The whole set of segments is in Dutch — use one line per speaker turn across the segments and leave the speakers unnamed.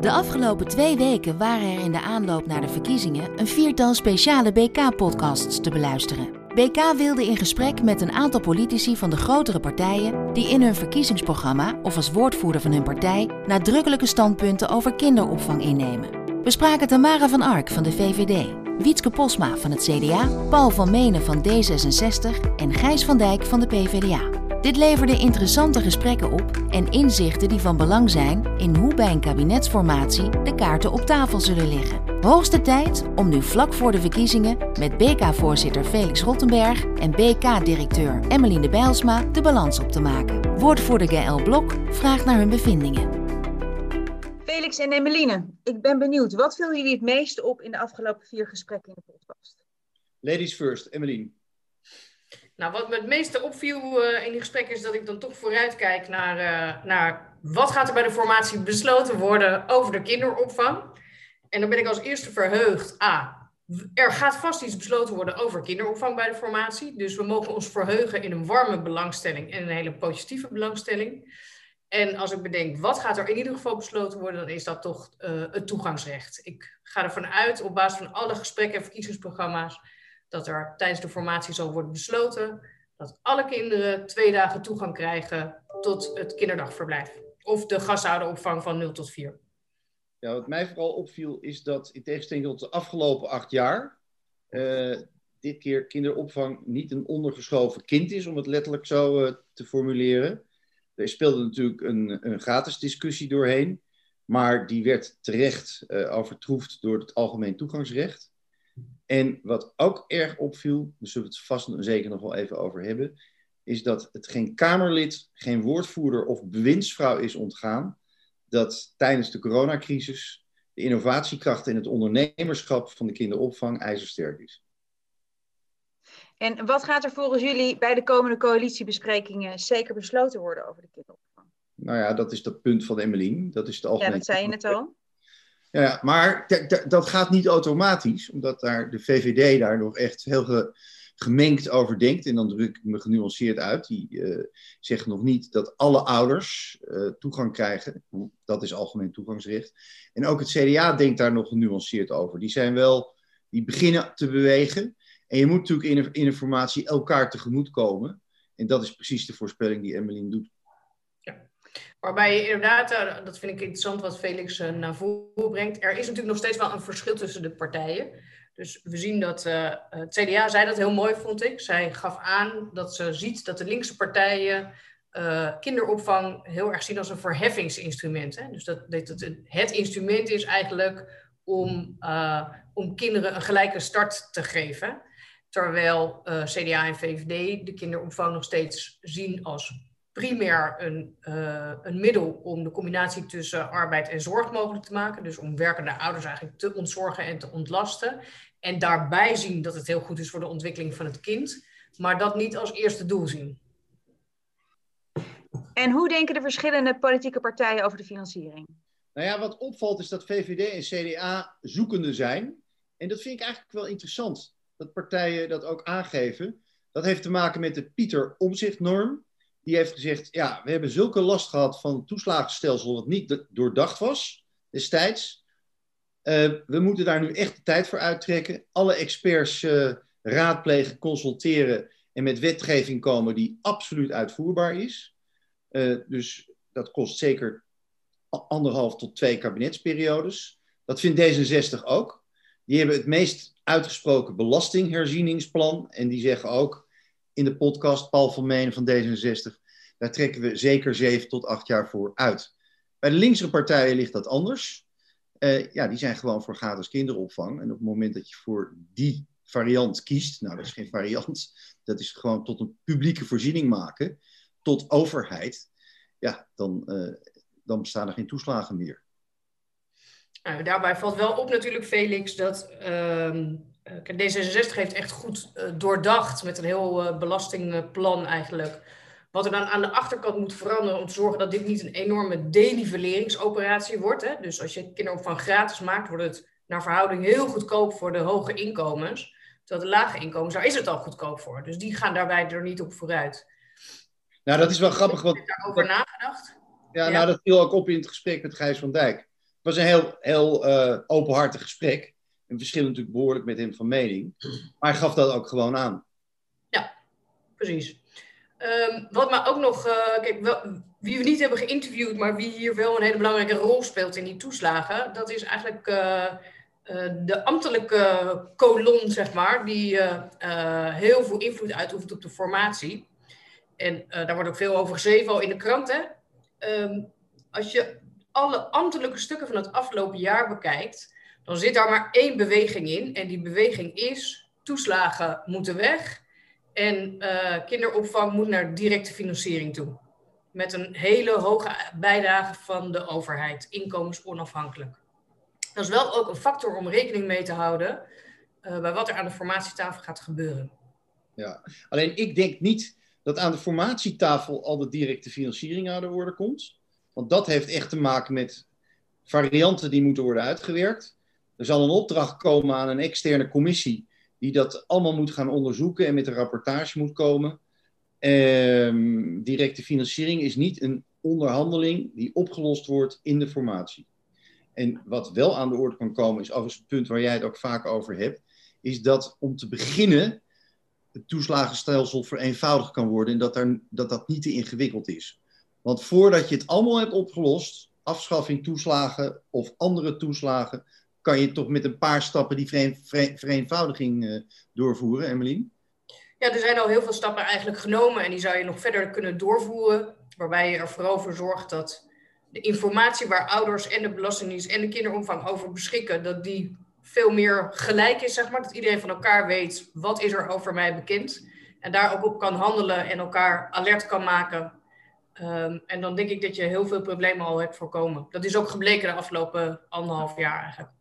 De afgelopen twee weken waren er in de aanloop naar de verkiezingen een viertal speciale BK-podcasts te beluisteren. BK wilde in gesprek met een aantal politici van de grotere partijen die in hun verkiezingsprogramma of als woordvoerder van hun partij nadrukkelijke standpunten over kinderopvang innemen. We spraken Tamara van Ark van de VVD, Wietske Posma van het CDA, Paul van Menen van D66 en Gijs van Dijk van de PvdA. Dit leverde interessante gesprekken op en inzichten die van belang zijn in hoe bij een kabinetsformatie de kaarten op tafel zullen liggen. Hoogste tijd om nu vlak voor de verkiezingen met BK-voorzitter Felix Rottenberg en BK-directeur Emmeline Bijlsma de balans op te maken. Woordvoerder Gaël Blok vraagt naar hun bevindingen.
Felix en Emmeline, ik ben benieuwd. Wat viel jullie het meeste op in de afgelopen vier gesprekken in de podcast?
Ladies first, Emmeline.
Nou, wat me het meeste opviel uh, in die gesprekken is dat ik dan toch vooruit kijk naar, uh, naar wat gaat er bij de formatie besloten worden over de kinderopvang. En dan ben ik als eerste verheugd. A, er gaat vast iets besloten worden over kinderopvang bij de formatie. Dus we mogen ons verheugen in een warme belangstelling en een hele positieve belangstelling. En als ik bedenk, wat gaat er in ieder geval besloten worden, dan is dat toch uh, het toegangsrecht. Ik ga ervan uit, op basis van alle gesprekken en verkiezingsprogramma's, dat er tijdens de formatie zal worden besloten dat alle kinderen twee dagen toegang krijgen tot het kinderdagverblijf. Of de gashouderopvang van 0 tot 4.
Ja, wat mij vooral opviel is dat in tegenstelling tot de afgelopen acht jaar, uh, dit keer kinderopvang niet een ondergeschoven kind is, om het letterlijk zo uh, te formuleren. Er speelde natuurlijk een, een, gratis discussie doorheen, maar die werd terecht uh, overtroefd door het algemeen toegangsrecht. En wat ook erg opviel, daar zullen we het vast en zeker nog wel even over hebben, is dat het geen Kamerlid, geen woordvoerder of bewindsvrouw is ontgaan dat tijdens de coronacrisis de innovatiekracht en het ondernemerschap van de kinderopvang ijzersterk is.
En wat gaat er volgens jullie bij de komende coalitiebesprekingen zeker besloten worden over de kinderopvang?
Nou ja, dat is dat punt van Emmeline. Dat is de algemene.
Ja, dat zei je net al.
Ja, maar dat gaat niet automatisch, omdat daar de VVD daar nog echt heel ge gemengd over denkt. En dan druk ik me genuanceerd uit. Die uh, zeggen nog niet dat alle ouders uh, toegang krijgen. Dat is algemeen toegangsrecht. En ook het CDA denkt daar nog genuanceerd over. Die zijn wel, die beginnen te bewegen. En je moet natuurlijk in, in informatie elkaar tegemoet komen. En dat is precies de voorspelling die Emmeline doet.
Waarbij je inderdaad, uh, dat vind ik interessant wat Felix uh, naar voren brengt. Er is natuurlijk nog steeds wel een verschil tussen de partijen. Dus we zien dat uh, het CDA zei dat heel mooi, vond ik. Zij gaf aan dat ze ziet dat de linkse partijen kinderopvang heel erg zien als een verheffingsinstrument. Hè? Dus dat, dat het, het instrument is eigenlijk om, om kinderen een gelijke start te geven. Terwijl CDA en VVD de kinderopvang nog steeds zien als primair een, uh, een middel om de combinatie tussen arbeid en zorg mogelijk te maken. Dus om werkende ouders eigenlijk te ontzorgen en te ontlasten. En daarbij zien dat het heel goed is voor de ontwikkeling van het kind. Maar dat niet als eerste doel zien.
En hoe denken de verschillende politieke partijen over de financiering?
Nou ja, wat opvalt is dat VVD en CDA zoekende zijn. En dat vind ik eigenlijk wel interessant. Dat partijen dat ook aangeven. Dat heeft te maken met de Pieter Omzichtnorm die heeft gezegd: Ja, we hebben zulke last gehad van het toeslagenstelsel dat niet doordacht was destijds. Uh, we moeten daar nu echt de tijd voor uittrekken. Alle experts uh, raadplegen, consulteren en met wetgeving komen die absoluut uitvoerbaar is. Uh, dus dat kost zeker anderhalf tot twee kabinetsperiodes. Dat vindt D66 ook. Die hebben het meest uitgesproken belastingherzieningsplan. En die zeggen ook: in de podcast, Paul van Menen van D66. Daar trekken we zeker zeven tot acht jaar voor uit. Bij de linkse partijen ligt dat anders. Uh, ja, die zijn gewoon voor gratis kinderopvang. En op het moment dat je voor die variant kiest, nou dat is geen variant, dat is gewoon tot een publieke voorziening maken, tot overheid, ja, dan, uh, dan bestaan er geen toeslagen meer.
Nou, daarbij valt wel op natuurlijk, Felix, dat uh, D66 heeft echt goed uh, doordacht met een heel uh, belastingplan eigenlijk. Wat er dan aan de achterkant moet veranderen om te zorgen dat dit niet een enorme denivelleringsoperatie wordt. Hè? Dus als je kinderopvang gratis maakt, wordt het naar verhouding heel goedkoop voor de hoge inkomens. Terwijl de lage inkomens, daar is het al goedkoop voor. Dus die gaan daarbij er niet op vooruit.
Nou, dat is wel grappig.
Heb je daarover nagedacht?
Ja, ja, nou, dat viel ook op in het gesprek met Gijs van Dijk was een heel, heel uh, openhartig gesprek. We verschillen natuurlijk behoorlijk met hem van mening. Maar hij gaf dat ook gewoon aan.
Ja, precies. Um, wat maar ook nog, uh, kijk, wie we niet hebben geïnterviewd, maar wie hier wel een hele belangrijke rol speelt in die toeslagen, dat is eigenlijk uh, de ambtelijke kolom, zeg maar, die heel veel invloed uitoefent op de formatie. En daar wordt ook veel over geschreven al in de kranten. Um, als je alle ambtelijke stukken van het afgelopen jaar bekijkt, dan zit daar maar één beweging in. En die beweging is: toeslagen moeten weg. En uh, kinderopvang moet naar directe financiering toe. Met een hele hoge bijdrage van de overheid, inkomensonafhankelijk. Dat is wel ook een factor om rekening mee te houden uh, bij wat er aan de formatietafel gaat gebeuren.
Ja, alleen ik denk niet dat aan de formatietafel al de directe financiering aan de orde komt. Want dat heeft echt te maken met varianten die moeten worden uitgewerkt. Er zal een opdracht komen aan een externe commissie die dat allemaal moet gaan onderzoeken en met een rapportage moet komen. Ehm, directe financiering is niet een onderhandeling die opgelost wordt in de formatie. En wat wel aan de orde kan komen, is overigens het punt waar jij het ook vaak over hebt, is dat om te beginnen het toeslagenstelsel vereenvoudigd kan worden en dat, er, dat dat niet te ingewikkeld is. Want voordat je het allemaal hebt opgelost, afschaffing toeslagen of andere toeslagen, kan je toch met een paar stappen die vereenvoudiging uh, doorvoeren, Emmeline?
Ja, er zijn al heel veel stappen eigenlijk genomen en die zou je nog verder kunnen doorvoeren. Waarbij je er vooral voor zorgt dat de informatie waar ouders en de Belastingdienst en de kinderopvang over beschikken, dat die veel meer gelijk is, zeg maar. Dat iedereen van elkaar weet wat is er over mij bekend. En daar ook op kan handelen en elkaar alert kan maken Um, en dan denk ik dat je heel veel problemen al hebt voorkomen. Dat is ook gebleken de afgelopen anderhalf jaar eigenlijk.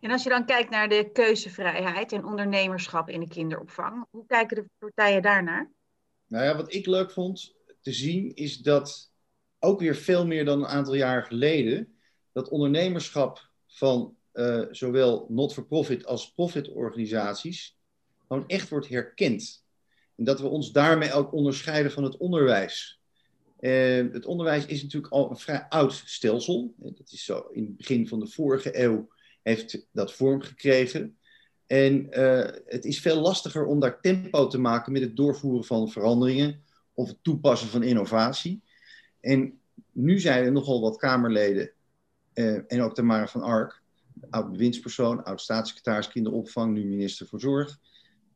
En als je dan kijkt naar de keuzevrijheid en ondernemerschap in de kinderopvang, hoe kijken de partijen daarnaar?
Nou ja, wat ik leuk vond te zien is dat ook weer veel meer dan een aantal jaar geleden, dat ondernemerschap van uh, zowel not-for-profit als profit-organisaties gewoon echt wordt herkend. En dat we ons daarmee ook onderscheiden van het onderwijs. Uh, het onderwijs is natuurlijk al een vrij oud stelsel. Dat is zo in het begin van de vorige eeuw heeft dat vorm gekregen. En uh, het is veel lastiger om daar tempo te maken met het doorvoeren van veranderingen of het toepassen van innovatie. En nu zijn er nogal wat Kamerleden uh, en ook Tamara van Ark, oud bewindspersoon, oud staatssecretaris kinderopvang, nu minister voor Zorg.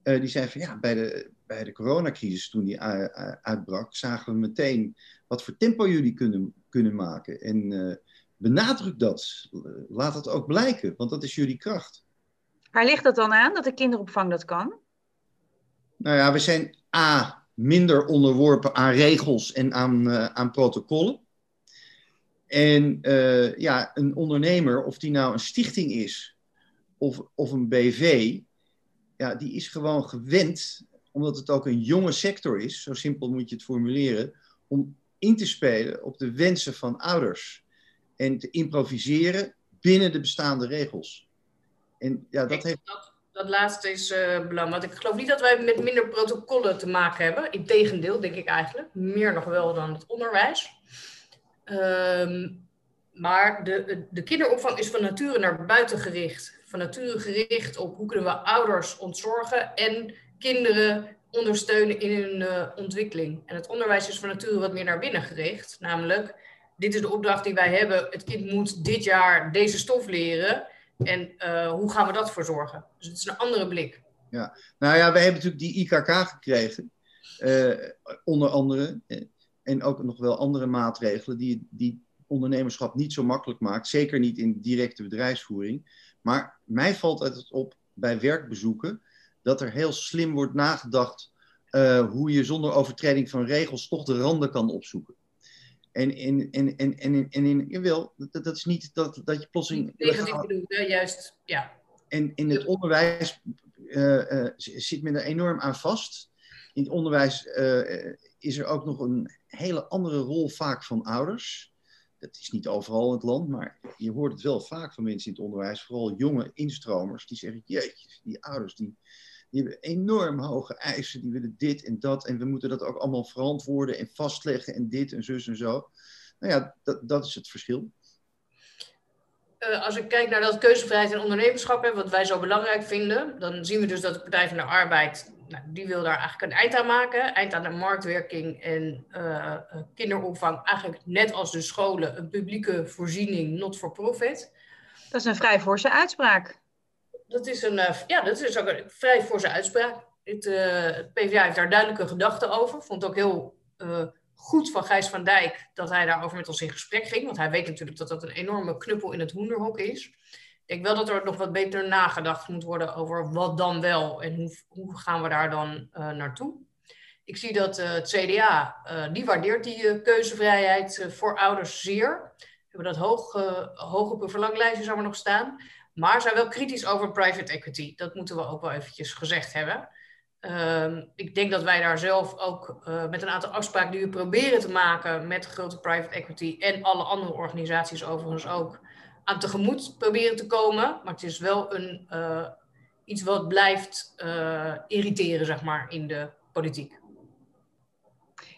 die zei van ja, bij de, bij de coronacrisis, toen die uitbrak, zagen we meteen wat voor tempo jullie kunnen, kunnen maken. En benadruk dat. Laat dat ook blijken, want dat is jullie kracht.
Waar ligt dat dan aan, dat de kinderopvang dat kan?
Nou ja, we zijn A, minder onderworpen aan regels en aan, uh, aan protocollen. En uh, ja, een ondernemer, of die nou een stichting is of, of een BV, ja, die is gewoon gewend omdat het ook een jonge sector is, zo simpel moet je het formuleren, om in te spelen op de wensen van ouders en te improviseren binnen de bestaande regels.
En ja, dat heeft. Dat, dat laatste is uh, belangrijk. Ik geloof niet dat wij met minder protocollen te maken hebben. Integendeel, denk ik eigenlijk. Meer nog wel dan het onderwijs. Um, maar de, de kinderopvang is van nature naar buiten gericht. Van nature gericht op hoe kunnen we ouders ontzorgen en kinderen ondersteunen in hun uh, ontwikkeling. En het onderwijs is van nature wat meer naar binnen gericht. Namelijk, dit is de opdracht die wij hebben. Het kind moet dit jaar deze stof leren. En uh, hoe gaan we dat voor zorgen? Dus het is een andere blik.
Ja, nou ja, wij hebben natuurlijk die IKK gekregen. Uh, onder andere. En ook nog wel andere maatregelen die, die ondernemerschap niet zo makkelijk maakt. Zeker niet in directe bedrijfsvoering. Maar mij valt het op bij werkbezoeken dat er heel slim wordt nagedacht hoe je zonder overtreding van regels toch de randen kan opzoeken. En in, in, in, in, in, in jawel, dat, dat is niet dat, dat je plotseling.
Negatief bedoeld, juist, ja.
En in het onderwijs uh, uh, zit men er enorm aan vast. In het onderwijs is er ook nog een hele andere rol vaak van ouders. Dat is niet overal in het land, maar je hoort het wel vaak van mensen in het onderwijs, vooral jonge instromers, die zeggen: Jeetje, die ouders die, die hebben enorm hoge eisen, die willen dit en dat. En we moeten dat ook allemaal verantwoorden en vastleggen en dit en zus en zo. Nou ja, dat, dat is het verschil.
uh, als ik kijk naar dat keuzevrijheid en ondernemerschap, wat wij zo belangrijk vinden, dan zien we dus dat de Partij van de Arbeid, nou, die wil daar eigenlijk een eind aan maken. Eind aan de marktwerking en uh, kinderopvang, eigenlijk net als de scholen, een publieke voorziening, not for profit.
Dat is een vrij forse uitspraak.
Dat is, een, ja, dat is ook een vrij forse uitspraak. Het, het PvdA heeft daar duidelijke gedachten over. Vond ook heel goed van Gijs van Dijk dat hij daarover met ons in gesprek ging. Want hij weet natuurlijk dat dat een enorme knuppel in het hoenderhok is. Ik denk wel dat er nog wat beter nagedacht moet worden over wat dan wel en hoe, gaan we daar dan naartoe. Ik zie dat het CDA, die waardeert die keuzevrijheid voor ouders zeer. We hebben dat hoog, hoog op een verlanglijstje zou maar nog staan. Maar zijn wel kritisch over private equity. Dat moeten we ook wel eventjes gezegd hebben. Um, ik denk dat wij daar zelf ook uh, met een aantal afspraken die we proberen te maken met grote private equity en alle andere organisaties overigens ook aan tegemoet proberen te komen. Maar het is wel een, uh, iets wat blijft uh, irriteren, zeg maar, in de politiek.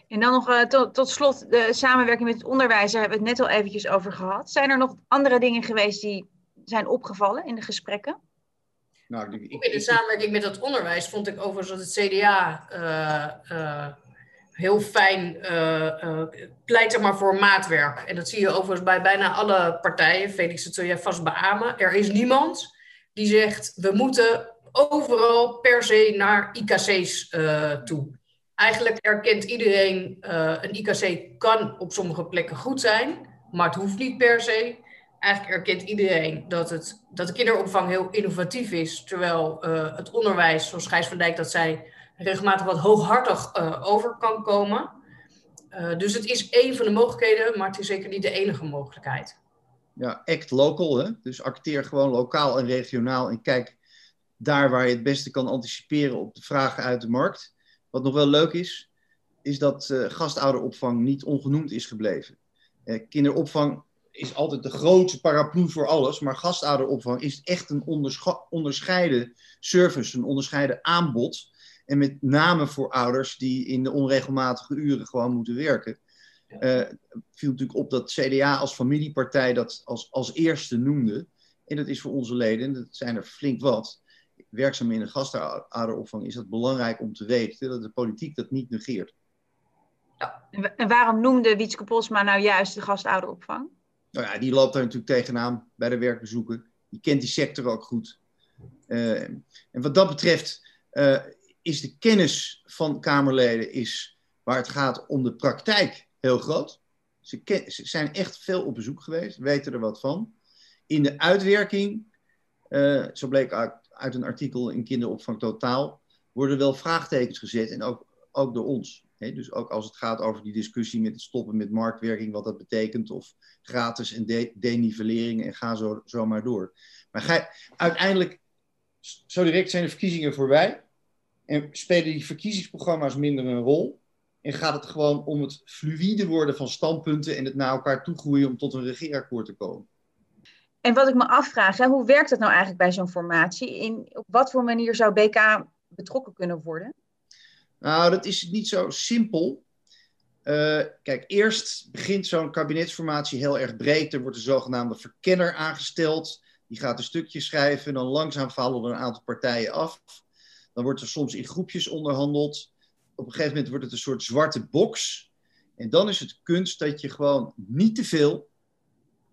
En dan nog tot, tot, slot de samenwerking met het onderwijs, daar hebben we het net al eventjes over gehad. Zijn er nog andere dingen geweest die zijn opgevallen in de gesprekken?
Nou, ik, ik, in de samenwerking met het onderwijs vond ik overigens dat het CDA uh, uh, heel fijn uh, pleit zeg maar, voor maatwerk. En dat zie je overigens bij bijna alle partijen. Felix, dat zul jij vast beamen. Er is niemand die zegt, we moeten overal per se naar IKC's toe. Eigenlijk erkent iedereen, een IKC kan op sommige plekken goed zijn, maar het hoeft niet per se eigenlijk erkent iedereen dat, het, dat de kinderopvang heel innovatief is, terwijl uh, het onderwijs, zoals Gijs van Dijk dat zei, regelmatig wat hooghartig uh, over kan komen. Uh, dus het is één van de mogelijkheden, maar het is zeker niet de enige mogelijkheid.
Ja, act local, hè? dus acteer gewoon lokaal en regionaal en kijk daar waar je het beste kan anticiperen op de vragen uit de markt. Wat nog wel leuk is, is dat gastouderopvang niet ongenoemd is gebleven. kinderopvang is altijd de grootste paraplu voor alles. Maar gastouderopvang is echt een onderscheiden service, een onderscheiden aanbod. En met name voor ouders die in de onregelmatige uren gewoon moeten werken. Uh, viel natuurlijk op dat CDA als familiepartij dat als, als eerste noemde. En dat is voor onze leden, dat zijn er flink wat, werkzaam in de gastouderopvang, is dat belangrijk om te weten dat de politiek dat niet negeert.
Ja. En waarom noemde Wietske Posma nou juist de gastouderopvang?
Nou ja, die loopt daar natuurlijk tegenaan bij de werkbezoeken. Die kent die sector ook goed. Uh, en wat dat betreft uh, is de kennis van Kamerleden, is, waar het gaat om de praktijk, heel groot. Ze, zijn echt veel op bezoek geweest, weten er wat van. In de uitwerking, uh, zo bleek uit, uit, een artikel in Kinderopvang Totaal, worden wel vraagtekens gezet en ook, ook door ons dus ook als het gaat over die discussie met het stoppen met marktwerking, wat dat betekent, of gratis en de en ga zo, zo maar door. Maar ga, uiteindelijk, zo direct zijn de verkiezingen voorbij en spelen die verkiezingsprogramma's minder een rol. En gaat het gewoon om het fluïde worden van standpunten en het naar elkaar toegroeien om tot een regeerakkoord te komen.
En wat ik me afvraag, hè, hoe werkt dat nou eigenlijk bij zo'n formatie? In, op wat voor manier zou BK betrokken kunnen worden?
Nou, dat is niet zo simpel. Uh, kijk, eerst begint zo'n kabinetsformatie heel erg breed. Er wordt een zogenaamde verkenner aangesteld. Die gaat een stukje schrijven. Dan langzaam vallen er een aantal partijen af. Dan wordt er soms in groepjes onderhandeld. Op een gegeven moment wordt het een soort zwarte box. En dan is het kunst dat je gewoon niet te veel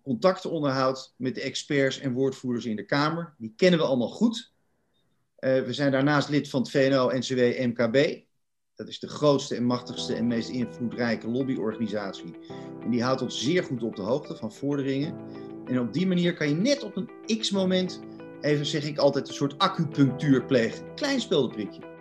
contacten onderhoudt met de experts en woordvoerders in de Kamer. Die kennen we allemaal goed. Uh, we zijn daarnaast lid van het VNO-NCW MKB. Dat is de grootste en machtigste en meest invloedrijke lobbyorganisatie. En die houdt ons zeer goed op de hoogte van vorderingen. En op die manier kan je net op een x-moment, even zeg ik altijd, een soort acupunctuur plegen. Klein speldenprikje.